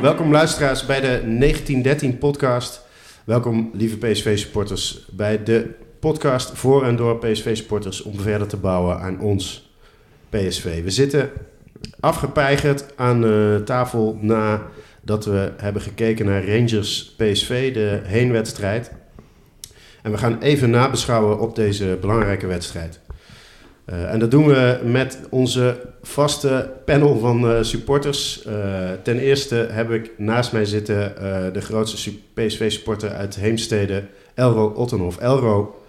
Welkom, luisteraars bij de 1913 podcast. Welkom lieve PSV-supporters bij de podcast voor en door PSV-supporters om verder te bouwen aan ons PSV. We zitten afgepeigerd aan uh, tafel nadat we hebben gekeken naar Rangers PSV, de heenwedstrijd. En we gaan even nabeschouwen op deze belangrijke wedstrijd. Uh, en dat doen we met onze vaste panel van uh, supporters. Uh, ten eerste heb ik naast mij zitten de grootste PSV-supporter uit Heemstede, Elro Ottenhof. Elro,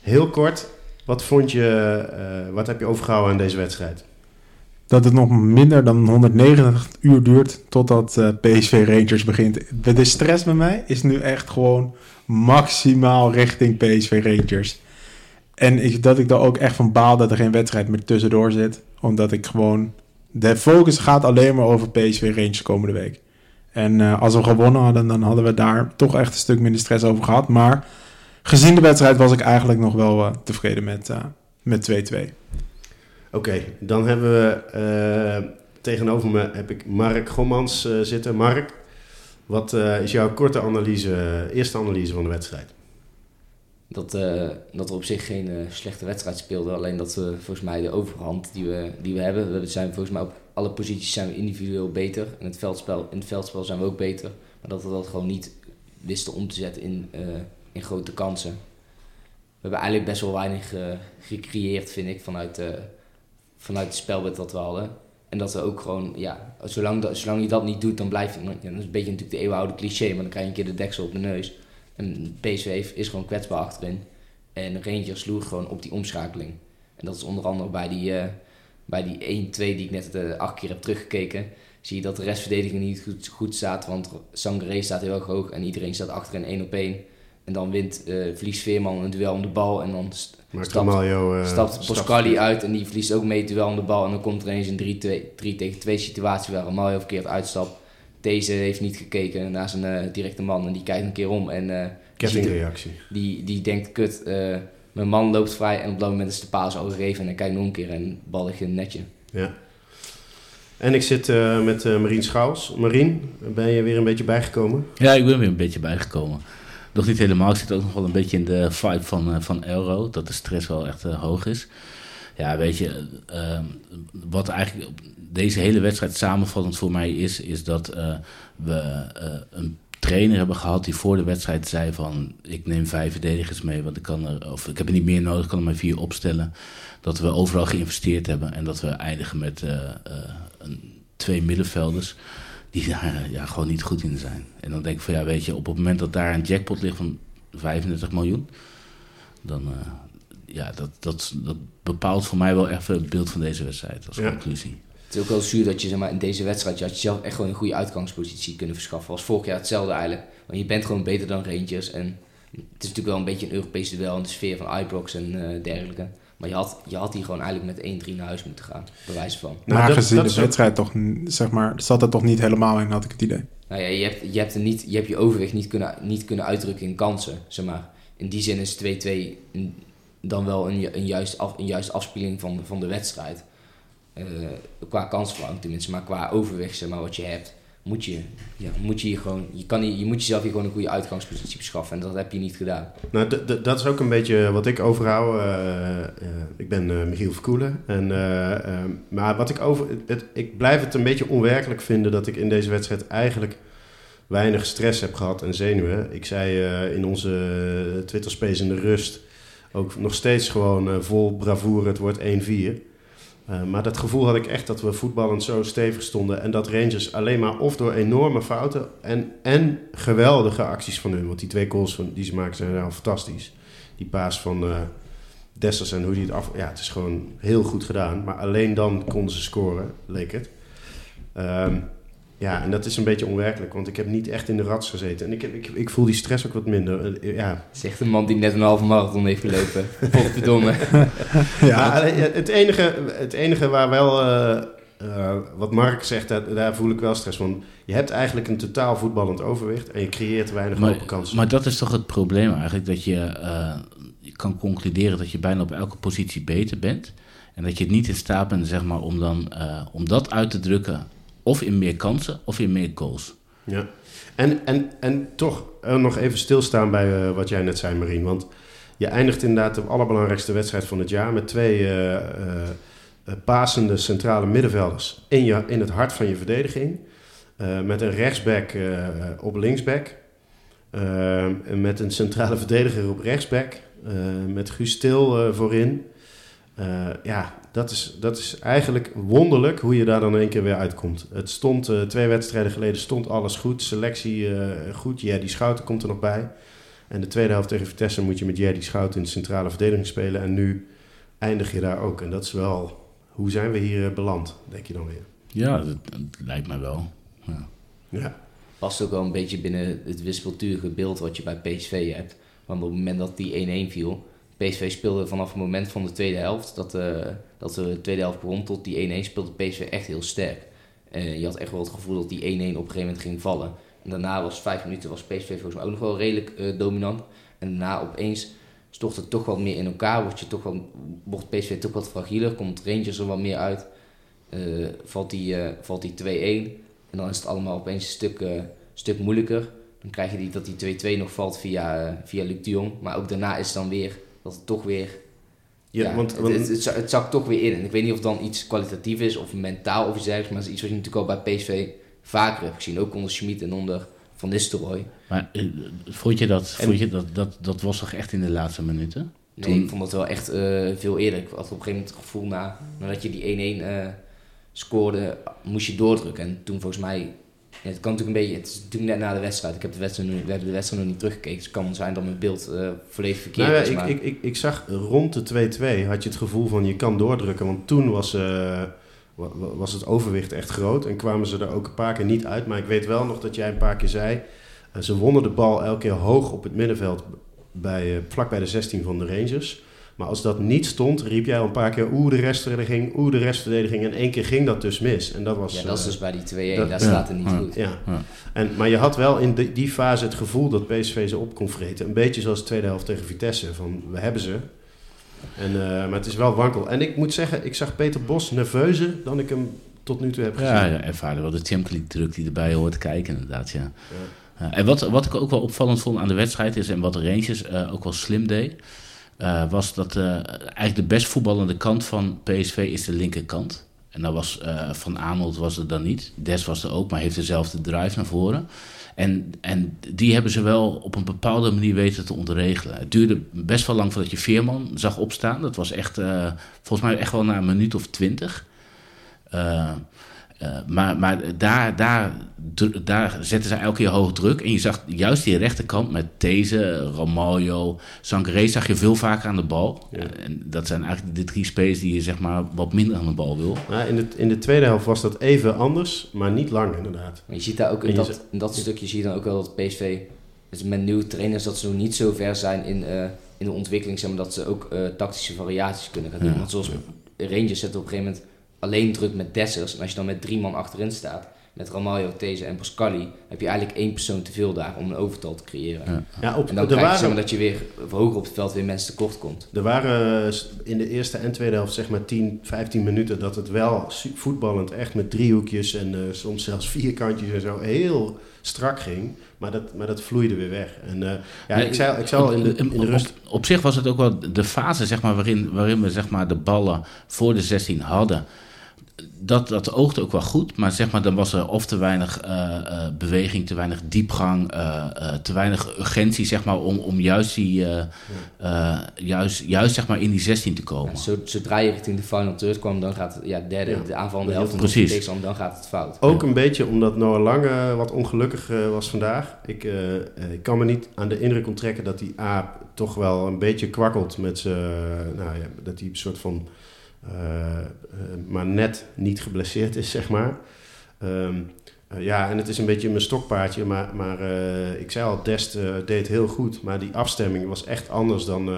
heel kort, wat vond je, wat heb je overgehouden aan deze wedstrijd? Dat het nog minder dan 190 uur duurt totdat PSV Rangers begint. De stress bij mij is nu echt gewoon maximaal richting PSV Rangers. En ik, dat ik er ook echt van baal dat er geen wedstrijd meer tussendoor zit. Omdat ik gewoon... De focus gaat alleen maar over PSV Rangers komende week. En uh, als we gewonnen hadden, dan hadden we daar toch echt een stuk minder stress over gehad. Maar gezien de wedstrijd was ik eigenlijk nog wel uh, tevreden met 2-2. Uh, met Oké, okay, dan hebben we tegenover me heb ik Mark Gommans zitten. Mark, wat is jouw korte analyse, eerste analyse van de wedstrijd? Dat, uh, dat we op zich geen uh, slechte wedstrijd speelden. Alleen dat we volgens mij de overhand die we, die we hebben. We zijn volgens mij op alle posities zijn we individueel beter. In het veldspel, in het veldspel zijn we ook beter. Maar dat we dat gewoon niet wisten om te zetten in, uh, in grote kansen. We hebben eigenlijk best wel weinig gecreëerd, vind ik, vanuit, vanuit het spelbed dat we hadden. En dat we ook gewoon, ja, zolang, zolang je dat niet doet, dan blijft het. Ja, dat is een beetje natuurlijk de eeuwenoude cliché, maar dan krijg je een keer de deksel op de neus. En PSV is gewoon kwetsbaar achterin. En Rangers sloeg gewoon op die omschakeling. En dat is onder andere bij die, uh, bij die 1-2 die ik net uh, acht keer heb teruggekeken. Zie je dat de restverdediging niet goed, goed staat. Want Sangaré staat heel erg hoog en iedereen staat achterin 1 op 1. En dan wint, uh, verliest Veerman een duel om de bal. En dan st stapt, uh, stapt Pascali uit en die verliest ook mee het duel om de bal. En dan komt er eens een 3 tegen 2 situatie waar Romario verkeerd uitstapt. Deze heeft niet gekeken naar zijn uh, directe man en die kijkt een keer om. En, uh, Kettingreactie. Die, die denkt, kut, uh, mijn man loopt vrij en op dat moment is de paas al gegeven. En dan kijkt nog een keer en bal ligt in netje. Ja. En ik zit uh, met uh, Marien Schouws. Marien, ben je weer een beetje bijgekomen? Ja, ik ben weer een beetje bijgekomen. Nog niet helemaal. Ik zit ook nog wel een beetje in de vibe van, uh, van Elro. Dat de stress wel echt hoog is. Ja, weet je, wat eigenlijk deze hele wedstrijd samenvattend voor mij is, is dat uh, we uh, een trainer hebben gehad die voor de wedstrijd zei van ik neem vijf verdedigers mee, want ik kan er, of ik heb er niet meer nodig, ik kan er maar vier opstellen. Dat we overal geïnvesteerd hebben en dat we eindigen met uh, een, twee middenvelders die daar ja, gewoon niet goed in zijn. En dan denk ik van ja, weet je, op het moment dat daar een jackpot ligt van 35 miljoen, dan ja, dat, dat, dat bepaalt voor mij wel even het beeld van deze wedstrijd als ja. conclusie. Het is ook wel zuur dat je zeg maar, in deze wedstrijd je had jezelf echt gewoon een goede uitgangspositie kunnen verschaffen. Als vorig jaar hetzelfde eigenlijk. Want je bent gewoon beter dan Rangers. En het is natuurlijk wel een beetje een Europees duel in de sfeer van Ibrox en uh, dergelijke. Maar je had, je had hier gewoon eigenlijk met 1-3 naar huis moeten gaan, bewijs van. Nou, maar gezien de wedstrijd toch, zeg maar, zat er toch niet helemaal in, had ik het idee. Nou ja, je hebt je, hebt er niet, je, hebt je overweg niet kunnen, niet kunnen uitdrukken in kansen, zeg maar. In die zin is 2-2 dan wel een, een, juist af, een juiste afspiegeling van, van de wedstrijd. Uh, qua kansverlang tenminste, maar qua overweg, zeg maar, wat je hebt, moet je, ja, moet je, gewoon, je, kan, je moet jezelf hier gewoon een goede uitgangspositie beschaffen en dat heb je niet gedaan. Nou, dat is ook een beetje wat ik overhoud. Uh, uh, ik ben Michiel Verkoelen. En, maar wat ik over, het, ik blijf het een beetje onwerkelijk vinden dat ik in deze wedstrijd eigenlijk weinig stress heb gehad en zenuwen. Ik zei in onze Twitter Space in de rust ook nog steeds gewoon vol bravoure, het wordt 1-4. Uh, maar dat gevoel had ik echt dat we voetballend zo stevig stonden. En dat Rangers alleen maar of door enorme fouten en, en geweldige acties van hun. Want die twee goals van, die ze maken zijn al fantastisch. Die paas van uh, Dessers en hoe die het af... Ja, het is gewoon heel goed gedaan. Maar alleen dan konden ze scoren, leek het. Um, ja, en dat is een beetje onwerkelijk, want ik heb niet echt in de rats gezeten. En ik, ik, ik voel die stress ook wat minder. Uh, ja. Zegt een man die net een halve marathon heeft gelopen. Potverdomme. ja, het enige, het enige waar wel, uh, uh, wat Mark zegt, daar, daar, voel ik wel stress van. Je hebt eigenlijk een totaal voetballend overwicht en je creëert weinig maar, open kansen. Maar dat is toch het probleem eigenlijk, dat je, je kan concluderen dat je bijna op elke positie beter bent. En dat je niet in staat bent zeg maar, om, dan, om dat uit te drukken of in meer kansen of in meer goals. Ja. En, en, en toch uh, nog even stilstaan bij uh, wat jij net zei, Marien. Want je eindigt inderdaad de allerbelangrijkste wedstrijd van het jaar met twee uh, pasende centrale middenvelders in, je, in het hart van je verdediging. met een rechtsback op linksback. met een centrale verdediger op rechtsback. met Guus Stil voorin. ja, dat is, dat is eigenlijk wonderlijk hoe je daar dan in één keer weer uitkomt. Het stond uh, twee wedstrijden geleden stond alles goed. Selectie uh, goed. die Schouten komt er nog bij. En de tweede helft tegen Vitesse moet je met Jerdy Schouten in de centrale verdediging spelen. En nu eindig je daar ook. En dat is wel... Hoe zijn we hier beland, denk je dan weer? Ja, dat, dat lijkt mij wel. Ja. ja. Past ook wel een beetje binnen het wispelturige beeld wat je bij PSV hebt. Want op het moment dat die 1-1 viel PSV speelde vanaf het moment van de tweede helft, dat, uh, dat de tweede helft begon tot die 1-1, speelde PSV echt heel sterk. Je had echt wel het gevoel dat die 1-1 op een gegeven moment ging vallen. En daarna was vijf minuten was PSV volgens mij ook nog wel redelijk uh, dominant. En daarna opeens stort het toch wat meer in elkaar, wordt, je toch wel, wordt PSV toch wat fragieler, komt Rangers er wat meer uit, valt die, valt die 2-1. En dan is het allemaal opeens een stuk, stuk moeilijker. Dan krijg je die, dat die 2-2 nog valt via, via Luc de Jong. Maar ook daarna is het dan weer dat het toch weer... Ja, want, want het, het, het, zakt toch weer in. En ik weet niet of het dan iets kwalitatief is of mentaal of iets dergelijks. Maar het is iets wat je natuurlijk al bij PSV vaker hebt gezien. Ook onder Schmid en onder Van Nistelrooy. Maar uh, vond je, dat, vond je dat, dat... Dat was toch echt in de laatste minuten? Nee, Toen... ik vond dat wel echt uh, veel eerder. Ik had op een gegeven moment het gevoel na, nadat je die 1-1 uh, eh, scoorde, moest je doordrukken. En toen volgens mij ja, het kan natuurlijk een beetje, het is natuurlijk net na de wedstrijd. Ik heb de wedstrijd nu, we hebben de wedstrijd nog niet teruggekeken. Dus het kan zijn dat mijn beeld uh, volledig verkeerd nou is. Maar... Ik, ik, ik, zag rond de 2-2 had je het gevoel van je kan doordrukken. Want toen was, uh, was het overwicht echt groot. En kwamen ze er ook een paar keer niet uit. Maar ik weet wel nog dat jij een paar keer zei. Uh, ze wonnen de bal elke keer hoog op het middenveld. Bij, vlak bij de 16 van de Rangers. Maar als dat niet stond, riep jij al een paar keer oeh de restverdediging, oeh de restverdediging. En één keer ging dat dus mis. En dat was, ja, dat is dus bij die 2-1, daar staat het niet goed. Ja. En, maar je had wel in die, die fase het gevoel dat PSV ze op kon vreten. Een beetje zoals de tweede helft tegen Vitesse. Van, we hebben ze. En, uh, maar het is wel wankel. En ik moet zeggen, ik zag Peter Bos nerveuzer dan ik hem tot nu toe heb gezien. Ja, ja ervaarde wel de Champions League druk die erbij hoort te kijken inderdaad, ja. ja. en wat, wat ik ook wel opvallend vond aan de wedstrijd is... en wat de Rangers uh, ook wel slim deed... Uh, was dat uh, eigenlijk de best voetballende kant van PSV is de linkerkant. En dat was uh, Van Arnold was er dan niet. Des was er ook, maar heeft dezelfde drive naar voren. En, en die hebben ze wel op een bepaalde manier weten te ontregelen. Het duurde best wel lang voordat je Veerman zag opstaan. Dat was echt, volgens mij echt wel na een minuut of twintig. Uh, maar maar daar, daar, daar zetten ze elke keer hoog druk. En je zag juist die rechterkant met deze, Romario, Sangaré zag je veel vaker aan de bal. Ja. En dat zijn eigenlijk de drie spelers die je zeg maar wat minder aan de bal wil. Nou, in, de, in de tweede helft was dat even anders, maar niet lang inderdaad. Maar je ziet daar ook in dat, in dat stukje zie je dan ook wel dat PSV dus met nieuwe trainers dat ze nog niet zo ver zijn in, uh, in de ontwikkeling, zeg maar, dat ze ook uh, tactische variaties kunnen gaan doen. Ja. Want zoals Rangers zetten op een gegeven moment alleen druk met Dessers. En als je dan met drie man achterin staat, met Ramaljo, These en Pascali, heb je eigenlijk één persoon te veel daar om een overtal te creëren. Ja. Ja, op, en dan krijg je waren, dat je weer hoger op het veld weer mensen tekort komt. Er waren in de eerste en tweede helft zeg maar 10, 15 minuten dat het wel voetballend echt met driehoekjes en uh, soms zelfs vierkantjes en zo heel strak ging. Maar dat, maar dat vloeide weer weg. En uh, ja, nee, ik zei, ik zei al in de, in de rust... Op, op, zich was het ook wel de fase zeg maar, waarin, waarin we zeg maar, de ballen voor de 16 hadden dat, dat oogde ook wel goed, maar zeg maar, dan was er of te weinig uh, uh, beweging, te weinig diepgang, uh, te weinig urgentie, zeg maar, om, om juist, die, juist, juist zeg maar, in die 16 te komen. Ja, zodra je richting de final third kwam, dan gaat het, ja, derde, ja. de aanvallende helft van Precies. de tegenstander, dan gaat het fout. Ook een beetje omdat Noah Lange wat ongelukkig was vandaag. Ik, ik kan me niet aan de indruk onttrekken dat die A toch wel een beetje kwakkelt met zijn, nou ja, dat hij een soort van uh, maar net niet geblesseerd is, zeg maar. Um, uh, ja, en het is een beetje mijn stokpaardje, maar, maar uh, ik zei al, Dest deed heel goed. Maar die afstemming was echt anders dan...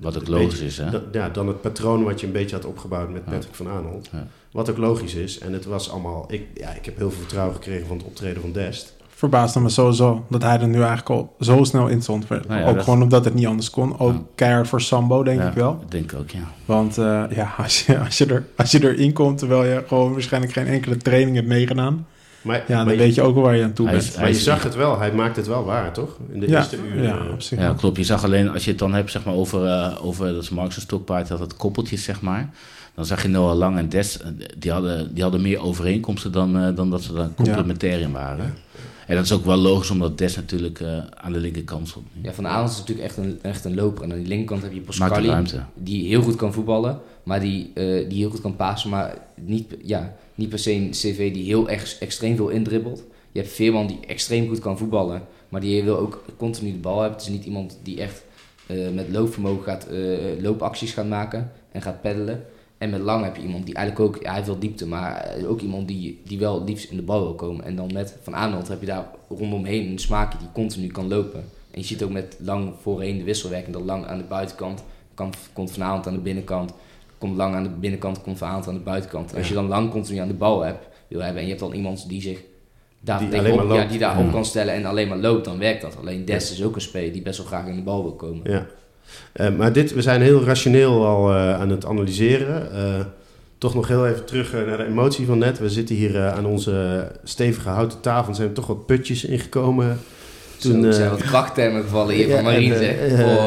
wat ook logisch is, hè? Da, ja, dan het patroon wat je een beetje had opgebouwd met Patrick van Arnold. Ja. Wat ook logisch is. En het was allemaal... Ik, ja, ik heb heel veel vertrouwen gekregen van het optreden van Dest. Verbaasde me sowieso dat hij er nu eigenlijk al zo snel in stond. Nou ja, ook dat- gewoon omdat het niet anders kon. Ook Ja. keihard voor Sambo, denk Ja, ik wel. Ik denk ook, ja. Want eh, ja, als je, als, je er, als je erin komt terwijl je gewoon waarschijnlijk geen enkele training hebt meegedaan, Maar, ja, dan maar, weet je ook wel waar je aan toe Hij bent. is- maar je zag het wel, hij maakt het wel waar, toch? In de ja, eerste uur. ja, eh, Ja, klopt. Je zag alleen, als je het dan hebt zeg maar, over, eh, over dat is Marx en Stokpaard, dat het koppeltjes, zeg maar. Dan zag je Noah Lang en Des, die hadden, die hadden meer overeenkomsten dan, eh, dan dat ze daar complementair in waren. En dat is ook wel logisch, omdat Des natuurlijk eh, aan de linkerkant stond. Ja, Van Aanholt is natuurlijk echt een, echt een loper. En aan die linkerkant heb je de Pascali, die heel goed kan voetballen, maar die, eh, die heel goed kan pasen, maar niet, ja, niet per se een CV die heel ex, extreem veel indribbelt. Je hebt Veerman die extreem goed kan voetballen, maar die wil ook continu de bal hebben. Het is niet iemand die echt eh, met loopvermogen gaat, loopacties gaat maken en gaat peddelen. En met Lang heb je iemand die eigenlijk ook, ja, hij heeft wel diepte, maar ook iemand die, die wel het liefst in de bal wil komen. En dan met Van Aanholt heb je daar rondomheen een smaakje die continu kan lopen. En je ziet ook met Lang voorheen de wisselwerking, dat Lang aan de buitenkant kan, komt Van Aanholt aan de binnenkant, komt Lang aan de binnenkant, komt Van Aanholt aan de buitenkant. En als je dan Lang continu aan de bal hebt, wil hebben en je hebt dan iemand die zich daar Die tegenop- alleen maar ja, die daar op kan stellen en alleen maar loopt, dan werkt dat. Alleen Des is ook een speler die best wel graag in de bal wil komen. Ja. Eh, maar dit, we zijn heel rationeel al eh, aan het analyseren. Eh, toch nog heel even terug naar de emotie van net. We zitten hier aan onze stevige houten tafel. Er zijn toch wat putjes ingekomen. Toen zijn wat krachttermen gevallen hier Ja, van Marien, Oh.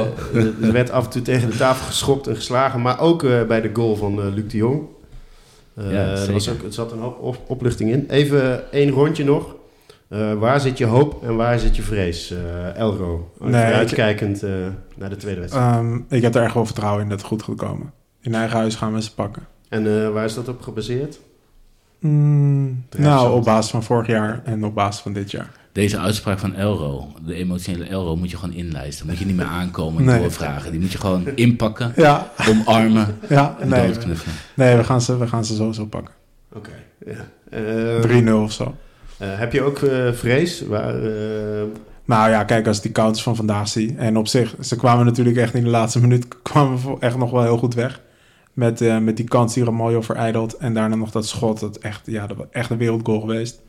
er werd af en toe tegen de tafel geschopt en geslagen. Maar ook bij de goal van Luc de Jong. Ja, er, was ook, er zat een hoop op- opluchting in. Even één rondje nog. Eh, waar zit je hoop en waar zit je vrees? Eh, Elro, Nee, uitkijkend eh, naar de tweede wedstrijd. Ehm, ik heb er echt wel vertrouwen in dat het goed gaat komen. In eigen huis gaan we ze pakken. En eh, waar is dat op gebaseerd? Mm, Ja, nou, op basis van vorig jaar en op basis van dit jaar. Deze uitspraak van Elro, de emotionele Elro, moet je gewoon inlijsten. Moet je niet meer aankomen en Nee. doorvragen. Die moet je gewoon inpakken, Ja, omarmen ja en nee, doodknuffelen. nee we, gaan ze, we gaan ze sowieso pakken. Oké. Ja. Eh, 3-0 of zo. Eh, heb je ook eh, vrees? Waar, eh, Nou ja, kijk, als ik die counters van vandaag zie. En op zich, ze kwamen natuurlijk echt in de laatste minuut... kwamen we echt nog wel heel goed weg. Met, eh, met die kans die Ramaljo verijdeld. En daarna nog dat schot. Dat echt, ja, dat was echt een wereldgoal geweest.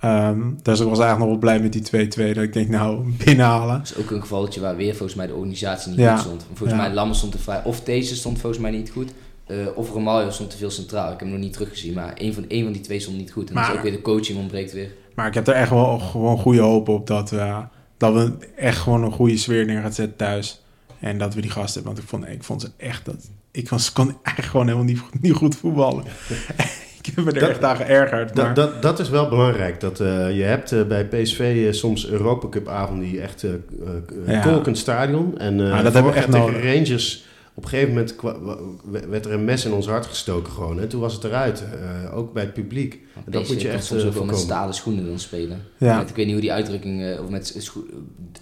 Ehm, dus ik was eigenlijk nog wel blij met die 2-2. Dat ik denk, nou, binnenhalen. Dat is ook een gevalletje waar weer volgens mij de organisatie niet Ja. goed stond. Volgens Ja. mij Lammers stond er vrij, of deze stond volgens mij niet goed. Eh, of Romario stond te veel centraal. Ik heb hem nog niet teruggezien, maar een van, een van die twee stond niet goed. En dat Maar- is ook weer de coaching ontbreekt weer. Maar ik heb er echt wel gewoon goede hoop op dat we, dat we echt gewoon een goede sfeer neer gaan zetten thuis. En dat we die gasten hebben. Want ik vond, ik vond ze echt dat. Ik was, ze kon eigenlijk gewoon helemaal niet, niet goed voetballen. ik heb me er Dat- echt aan geërgerd. Maar, dat, dat, dat is wel belangrijk. Dat, eh, je hebt eh, bij PSV eh, soms Europa Cup avonden die echt eh eh, Ja. kolkend stadion. En eh Maar dat hebben we echt tegen nodig. Rangers... Op een gegeven moment werd er een mes in ons hart gestoken gewoon. En toen was het eruit. eh, ook bij het publiek. Want dat moet je echt, soms eh, ook wel met stalen schoenen dan spelen. ja. Met, ik weet niet hoe die uitdrukking, eh, of met scho-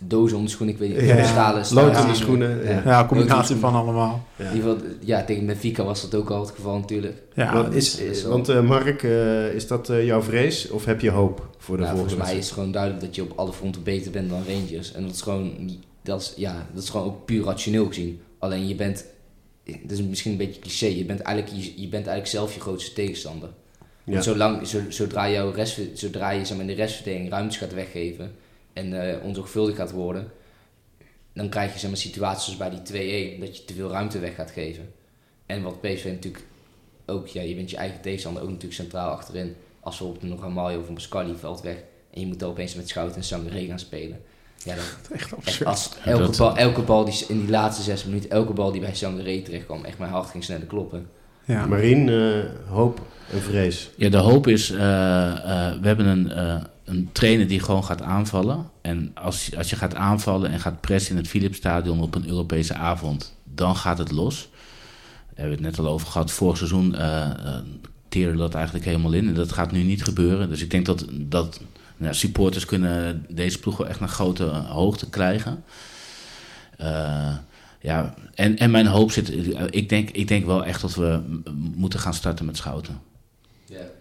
dozen om de schoenen, ik weet niet. Ja. of stalen, Lood in stalen de schoenen. Ja. ja, een combinatie van allemaal. Ja. In ieder geval, ja, tegen Benfica was dat ook al het geval natuurlijk. Ja, Want, is, want eh, Mark, eh, is dat jouw vrees of heb je hoop voor de Nou, volgende volgens mij is het gewoon duidelijk dat je op alle fronten beter bent dan Rangers. En dat is gewoon, dat is, ja, dat is gewoon ook puur rationeel gezien. Alleen je bent, dat is misschien een beetje cliché, je bent eigenlijk, je, je bent eigenlijk zelf je grootste tegenstander. Ja. Want zolang, zo, zodra, jouw rest, zodra je zeg maar, in de restverdeling ruimtes gaat weggeven en eh onzorgvuldig gaat worden, dan krijg je zeg maar, situaties zoals bij die 2-1, dat je te veel ruimte weg gaat geven. En wat PSV natuurlijk ook, ja, je bent je eigen tegenstander ook natuurlijk centraal achterin. Als we op nog een Mario of een Pascali veld weg en je moet dan opeens met Schout en Sangaré gaan spelen. Ja, dan, echt echt absurd. als elke, dat- bal, elke bal die in die laatste zes minuten, elke bal die bij Sangaré terecht kwam, echt mijn hart ging sneller kloppen. Ja. Marien, eh, hoop en vrees. Ja, de hoop is, eh, eh, we hebben een, eh, een trainer die gewoon gaat aanvallen. En als, als je gaat aanvallen en gaat pressen in het Philipsstadion op een Europese avond, dan gaat het los. Daar hebben we het net al over gehad. Vorig seizoen eh eh, teerde dat eigenlijk helemaal in. En dat gaat nu niet gebeuren. Dus ik denk dat, dat nou, supporters kunnen deze ploeg wel echt naar grote hoogte krijgen. Eh, ja, en, en mijn hoop zit... Ik denk, ik denk wel echt dat we moeten gaan starten met Schouten.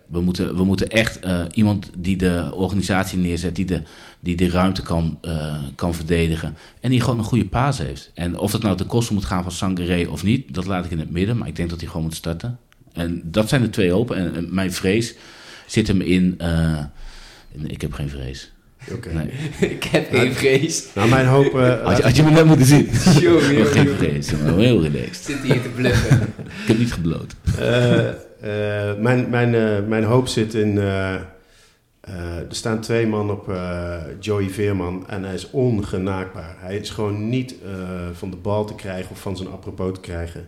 We moeten, we moeten echt eh, iemand die de organisatie neerzet, die de, die de ruimte kan, eh, kan verdedigen. En die gewoon een goede paas heeft. En of dat nou ten koste moet gaan van Sangaré of niet, dat laat ik in het midden. Maar ik denk dat hij gewoon moet starten. En dat zijn de twee hopen. En, en mijn vrees zit hem in. in- ik heb geen vrees. Oké. Nee. ik heb geen vrees. Nou, mijn hoop... eh, Had je, had je me net moeten zien. Ik heb geen vrees, ik ben heel relaxed. Zit hier te bluffen. Ik heb niet gebloot. Eh, eh, mijn, mijn, eh, mijn hoop zit in. eh, eh, er staan twee man op eh, Joey Veerman en hij is ongenaakbaar. Hij is gewoon niet eh, van de bal te krijgen of van zijn apropos te krijgen.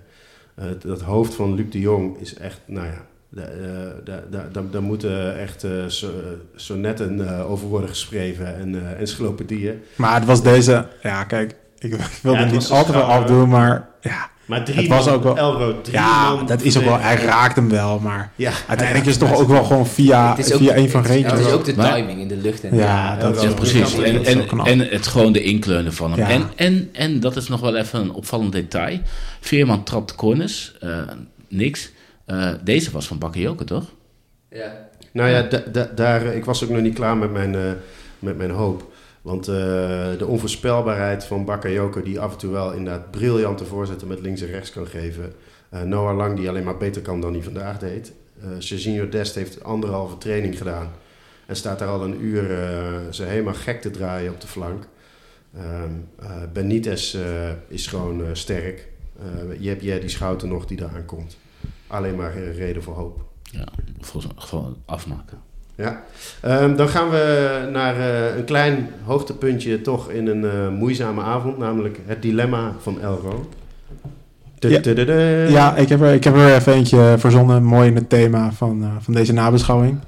Eh, dat hoofd van Luc de Jong is echt, nou ja, da- eh, daar moeten echt eh, so- sonetten eh, over worden geschreven en uh, encyclopedieën. Maar het was deze... Ja, kijk, ik wilde Ja, het niet een altijd wel afdoen, maar... Ja, Maar drie Het was man, ook wel- Elro, drie ja man dat is ook wel... Hij raakt hem wel, maar... Ja, Uiteindelijk is het toch ook wel gewoon via, ook- via een van Rangers. Het is ook de Maar- timing in de lucht. En Ja, Ja, dat is precies. En, en, en het gewoon de inkleunen van hem. Ja. En, en, en dat is nog wel even een opvallend detail. Veerman trapt corners. eh, niks. Eh, deze was van Bakayoko, toch? Ja. Nou ja, da- da- daar, ik was ook nog niet klaar met mijn, eh, met mijn hoop. Want eh, de onvoorspelbaarheid van Bakayoko, die af en toe wel inderdaad briljante voorzetten met links en rechts kan geven. Eh, Noah Lang, die alleen maar beter kan dan hij vandaag deed. Eh Serginho Dest heeft anderhalve training gedaan. En staat daar al een uur eh, ze helemaal gek te draaien op de flank. Ehm eh, Benitez eh, is gewoon eh, sterk. Eh, je hebt Jerdy Schouten nog die daar aankomt. Alleen maar een reden voor hoop. Ja, volgens mij gewoon afmaken. Ja, Ehm, dan gaan we naar eh, een klein hoogtepuntje toch in een eh, moeizame avond, namelijk het dilemma van Elro. Ja. Ik heb, er, ik heb er even eentje verzonnen, mooi in het thema van, eh, van deze nabeschouwing.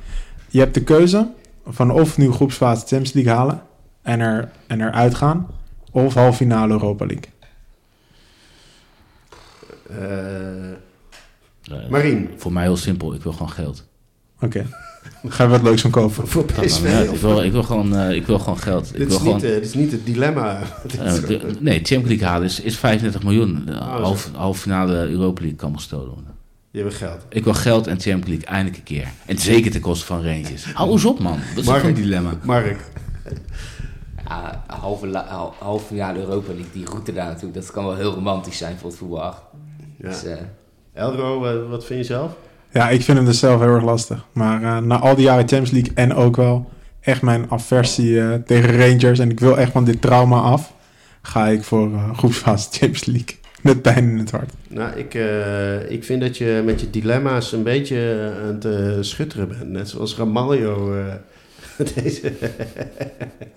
Je hebt de keuze van of nu groepsfase Champions League halen en, er, en eruit gaan, of halve finale Europa League. Eh, Eh, Marien, Voor mij heel simpel. Ik wil gewoon geld. Oké, gaan we wat leuks van kopen. voor maakt PSV. niet uit. ik, wil, ik, wil gewoon, eh, ik wil gewoon geld. Ik dit, wil is gewoon, niet, eh, dit is niet het dilemma. Eh, de- nee, Champions League halen is, is 35 miljoen. De zo. half, half finale Europa League kan gestolen worden. Je hebt geld. Ik wil geld en Champions League eindelijk een keer. En zeker ten koste van Rangers. Hou eens op, man. Dat is Mark. een dilemma. Mark, Ja, halve, halve finale Europa League, die route daar naartoe, dat kan wel heel romantisch zijn voor het voetbal. ja. Dus, eh, Elro, eh, wat vind je zelf? Ja, ik vind hem dus zelf heel erg lastig. Maar eh, na al die jaren Champions League en ook wel echt mijn aversie eh, tegen Rangers en ik wil echt van dit trauma af, ga ik voor eh, groepsfase Champions League. Met pijn in het hart. Nou, ik, ik vind dat je met je dilemma's een beetje aan het schutteren bent. Net zoals Ramaljo eh, deze...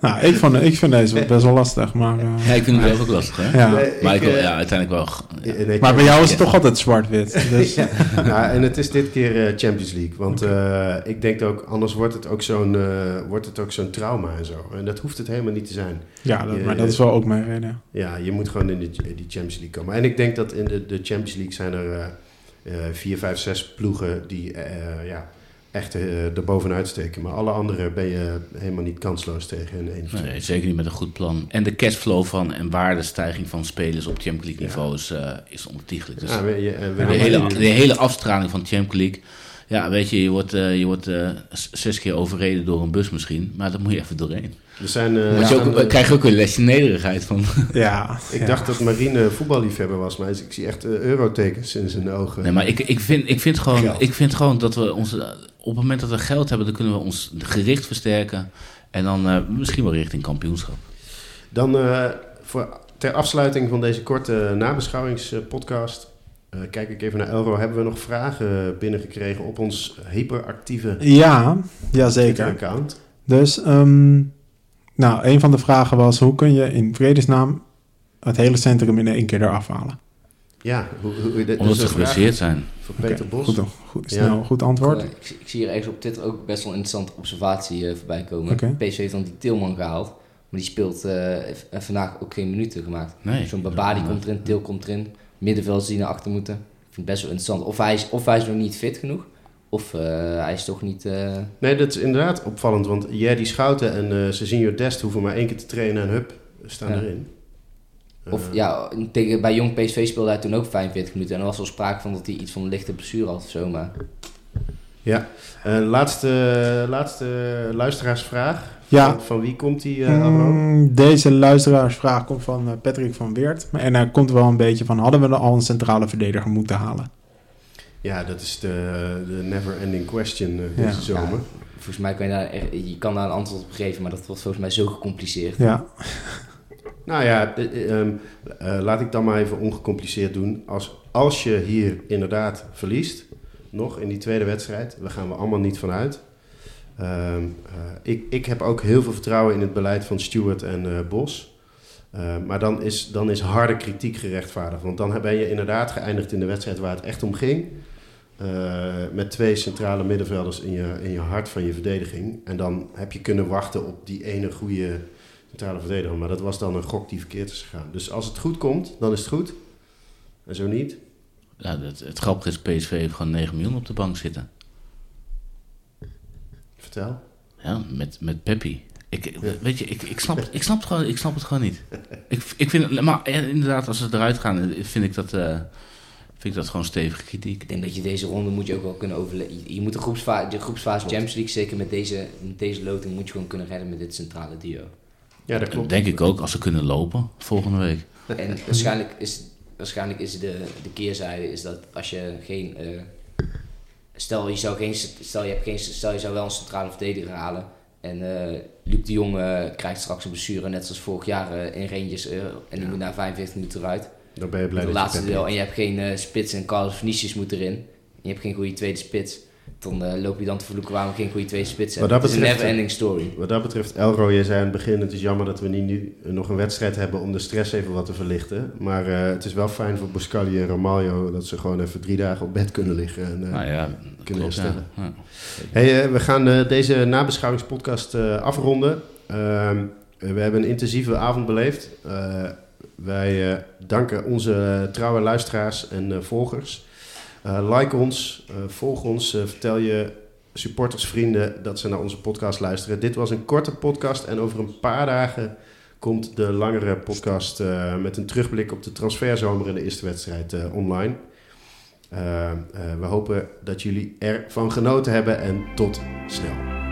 Nou, ik, vond, ik vind deze best wel lastig. Maar, eh, Ja, ik vind het zelf ook lastig, hè? ja. Nee, Maar ik wil, eh, ja, uiteindelijk wel... Ja, nee, maar bij jou is het toch altijd zwart-wit. Dus, ja, ja, en het is dit keer eh, Champions League. Want eh, ik denk ook, anders wordt het ook zo'n eh, wordt het ook zo'n trauma en zo. En dat hoeft het helemaal niet te zijn. ja, dat, maar dat is wel ook mijn reden. Ja, je moet gewoon in de, die Champions League komen. En ik denk dat in de, de Champions League zijn er eh, eh, vier, vijf, zes ploegen die eh, ja, echt eh er bovenuit steken. Maar alle anderen ben je helemaal niet kansloos tegen in één. Nee, zeker niet met een goed plan. En de cashflow van en waardestijging van spelers op Champions League Ja. niveau is, eh, is ontiegelijk. Dus Ja, we- je- en we- de, hele, de hele afstraling van Champions League. Ja, weet je, je wordt, eh, je wordt eh, zes keer overreden door een bus misschien. Maar daar moet je even doorheen. er zijn, eh, je ook, krijg je ook een lesje nederigheid van. Ja, ik ja. dacht dat Marine voetballiefhebber was, maar ik zie echt eh, eurotekens in zijn ogen. Nee, maar ik, ik, vind, ik, vind gewoon, Geld. ik vind gewoon dat we ons... Op het moment dat we geld hebben, dan kunnen we ons gericht versterken. En dan eh, misschien wel richting kampioenschap. Dan eh, voor, ter afsluiting van deze korte nabeschouwingspodcast... eh, kijk ik even naar Elro. Hebben we nog vragen binnengekregen op ons hyperactieve Ja, ja zeker. Twitter-account? Dus, ehm, nou, een van de vragen was: hoe kun je in vredesnaam het hele centrum in één keer eraf halen? Ja, hoe, hoe, hoe, dit Omdat is ze geblesseerd zijn. Voor Peter Bos. Goed, goed, Ja. snel, goed antwoord. eh, ik, zie- ik zie hier ergens op Twitter ook best wel een interessante observatie eh, voorbij komen. PSV heeft dan die Tilman gehaald, maar die speelt eh, vandaag ook geen minuten gemaakt. Nee. Zo'n Babadi komt erin, Til komt erin, middenvelders die naar achter moeten. Ik vind het best wel interessant. Of hij is, of hij is nog niet fit genoeg, of eh, hij is toch niet... eh, Nee, dat is inderdaad opvallend. Want Jerdy Schouten en eh Cezinho Dest hoeven maar één keer te trainen en hup, staan Ja. erin. Of ja, tegen, bij Jong PSV speelde hij toen ook 45 minuten. En er was wel sprake van dat hij iets van een lichte blessure had of zo. Maar Ja. Laatste, laatste luisteraarsvraag. Ja. Van, van wie komt die, eh? Mm, deze luisteraarsvraag komt van eh, Patrick van Weert. En hij komt wel een beetje van: hadden we er al een centrale verdediger moeten halen? Ja, dat is de, de never-ending question eh, deze Ja. zomer. volgens mij kan je daar, je kan daar een antwoord op geven, maar dat wordt volgens mij zo gecompliceerd. Ja, Nou ja, eh, eh, ehm, eh, laat ik dan maar even ongecompliceerd doen. Als, als je hier inderdaad verliest, nog in die tweede wedstrijd, daar gaan we allemaal niet van Ehm, eh, ik, ik heb ook heel veel vertrouwen in het beleid van Stewart en eh, Bos. Eh, maar dan is, dan is harde kritiek gerechtvaardigd. Want dan ben je inderdaad geëindigd in de wedstrijd waar het echt om ging. Eh, met twee centrale middenvelders in je, in je hart van je verdediging. En dan heb je kunnen wachten op die ene goede centrale verdediger. Maar dat was dan een gok die verkeerd is gegaan. Dus als het goed komt, dan is het goed. En zo niet. Ja, het, het grappige is, PSV heeft gewoon 9 miljoen op de bank zitten. Vertel. Ja, met, met Peppi. Ik, Weet je, ik, ik, snap, ik, snap het gewoon, ik snap het gewoon niet. Ik, ik vind, het- maar eh, inderdaad, als ze eruit gaan, eh, vind ik dat, eh, vind ik dat gewoon stevige kritiek. Ik denk dat je deze ronde moet je ook wel kunnen overleven. Je, je moet de, groepsfa de groepsfase Champions League, zeker met deze, met deze loting, moet je gewoon kunnen redden met dit centrale duo. Ja, dat klopt. Denk ik ook, als ze kunnen lopen volgende week. En waarschijnlijk is, waarschijnlijk is de, de keerzijde is dat als je geen. eh, stel, je zou geen, stel, je hebt geen, stel je zou wel een centrale verdediger halen. En eh Luc de Jong eh, krijgt straks een blessure, net zoals vorig jaar eh, in Rangers. en die Ja. moet na 45 minuten eruit. Dan ben je blij de dat laatste deel. En je hebt geen spits en Carlos Vinicius moet erin. En je hebt geen goede tweede spits. Dan eh, loop je dan te verloeken waarom geen goede tweede spits hebben. Wat dat Het is een betreft, never-ending story. Wat dat betreft, Elro, je zei aan het begin... het is jammer dat we niet nu nog een wedstrijd hebben... om de stress even wat te verlichten. Maar eh, het is wel fijn voor Boscali en Romaglio... dat ze gewoon even drie dagen op bed kunnen liggen. En, eh, Nou ja, kunnen ja. herstellen. Ja. Hey, we gaan deze nabeschouwingspodcast eh, afronden. Ehm, we hebben een intensieve avond beleefd. Eh, wij eh, danken onze trouwe luisteraars en eh, volgers. Eh, like ons, eh, volg ons, eh, vertel je supporters, vrienden dat ze naar onze podcast luisteren. Dit was een korte podcast en over een paar dagen komt de langere podcast met een terugblik op de transferzomer en de eerste wedstrijd online. We hopen dat jullie ervan genoten hebben en tot snel.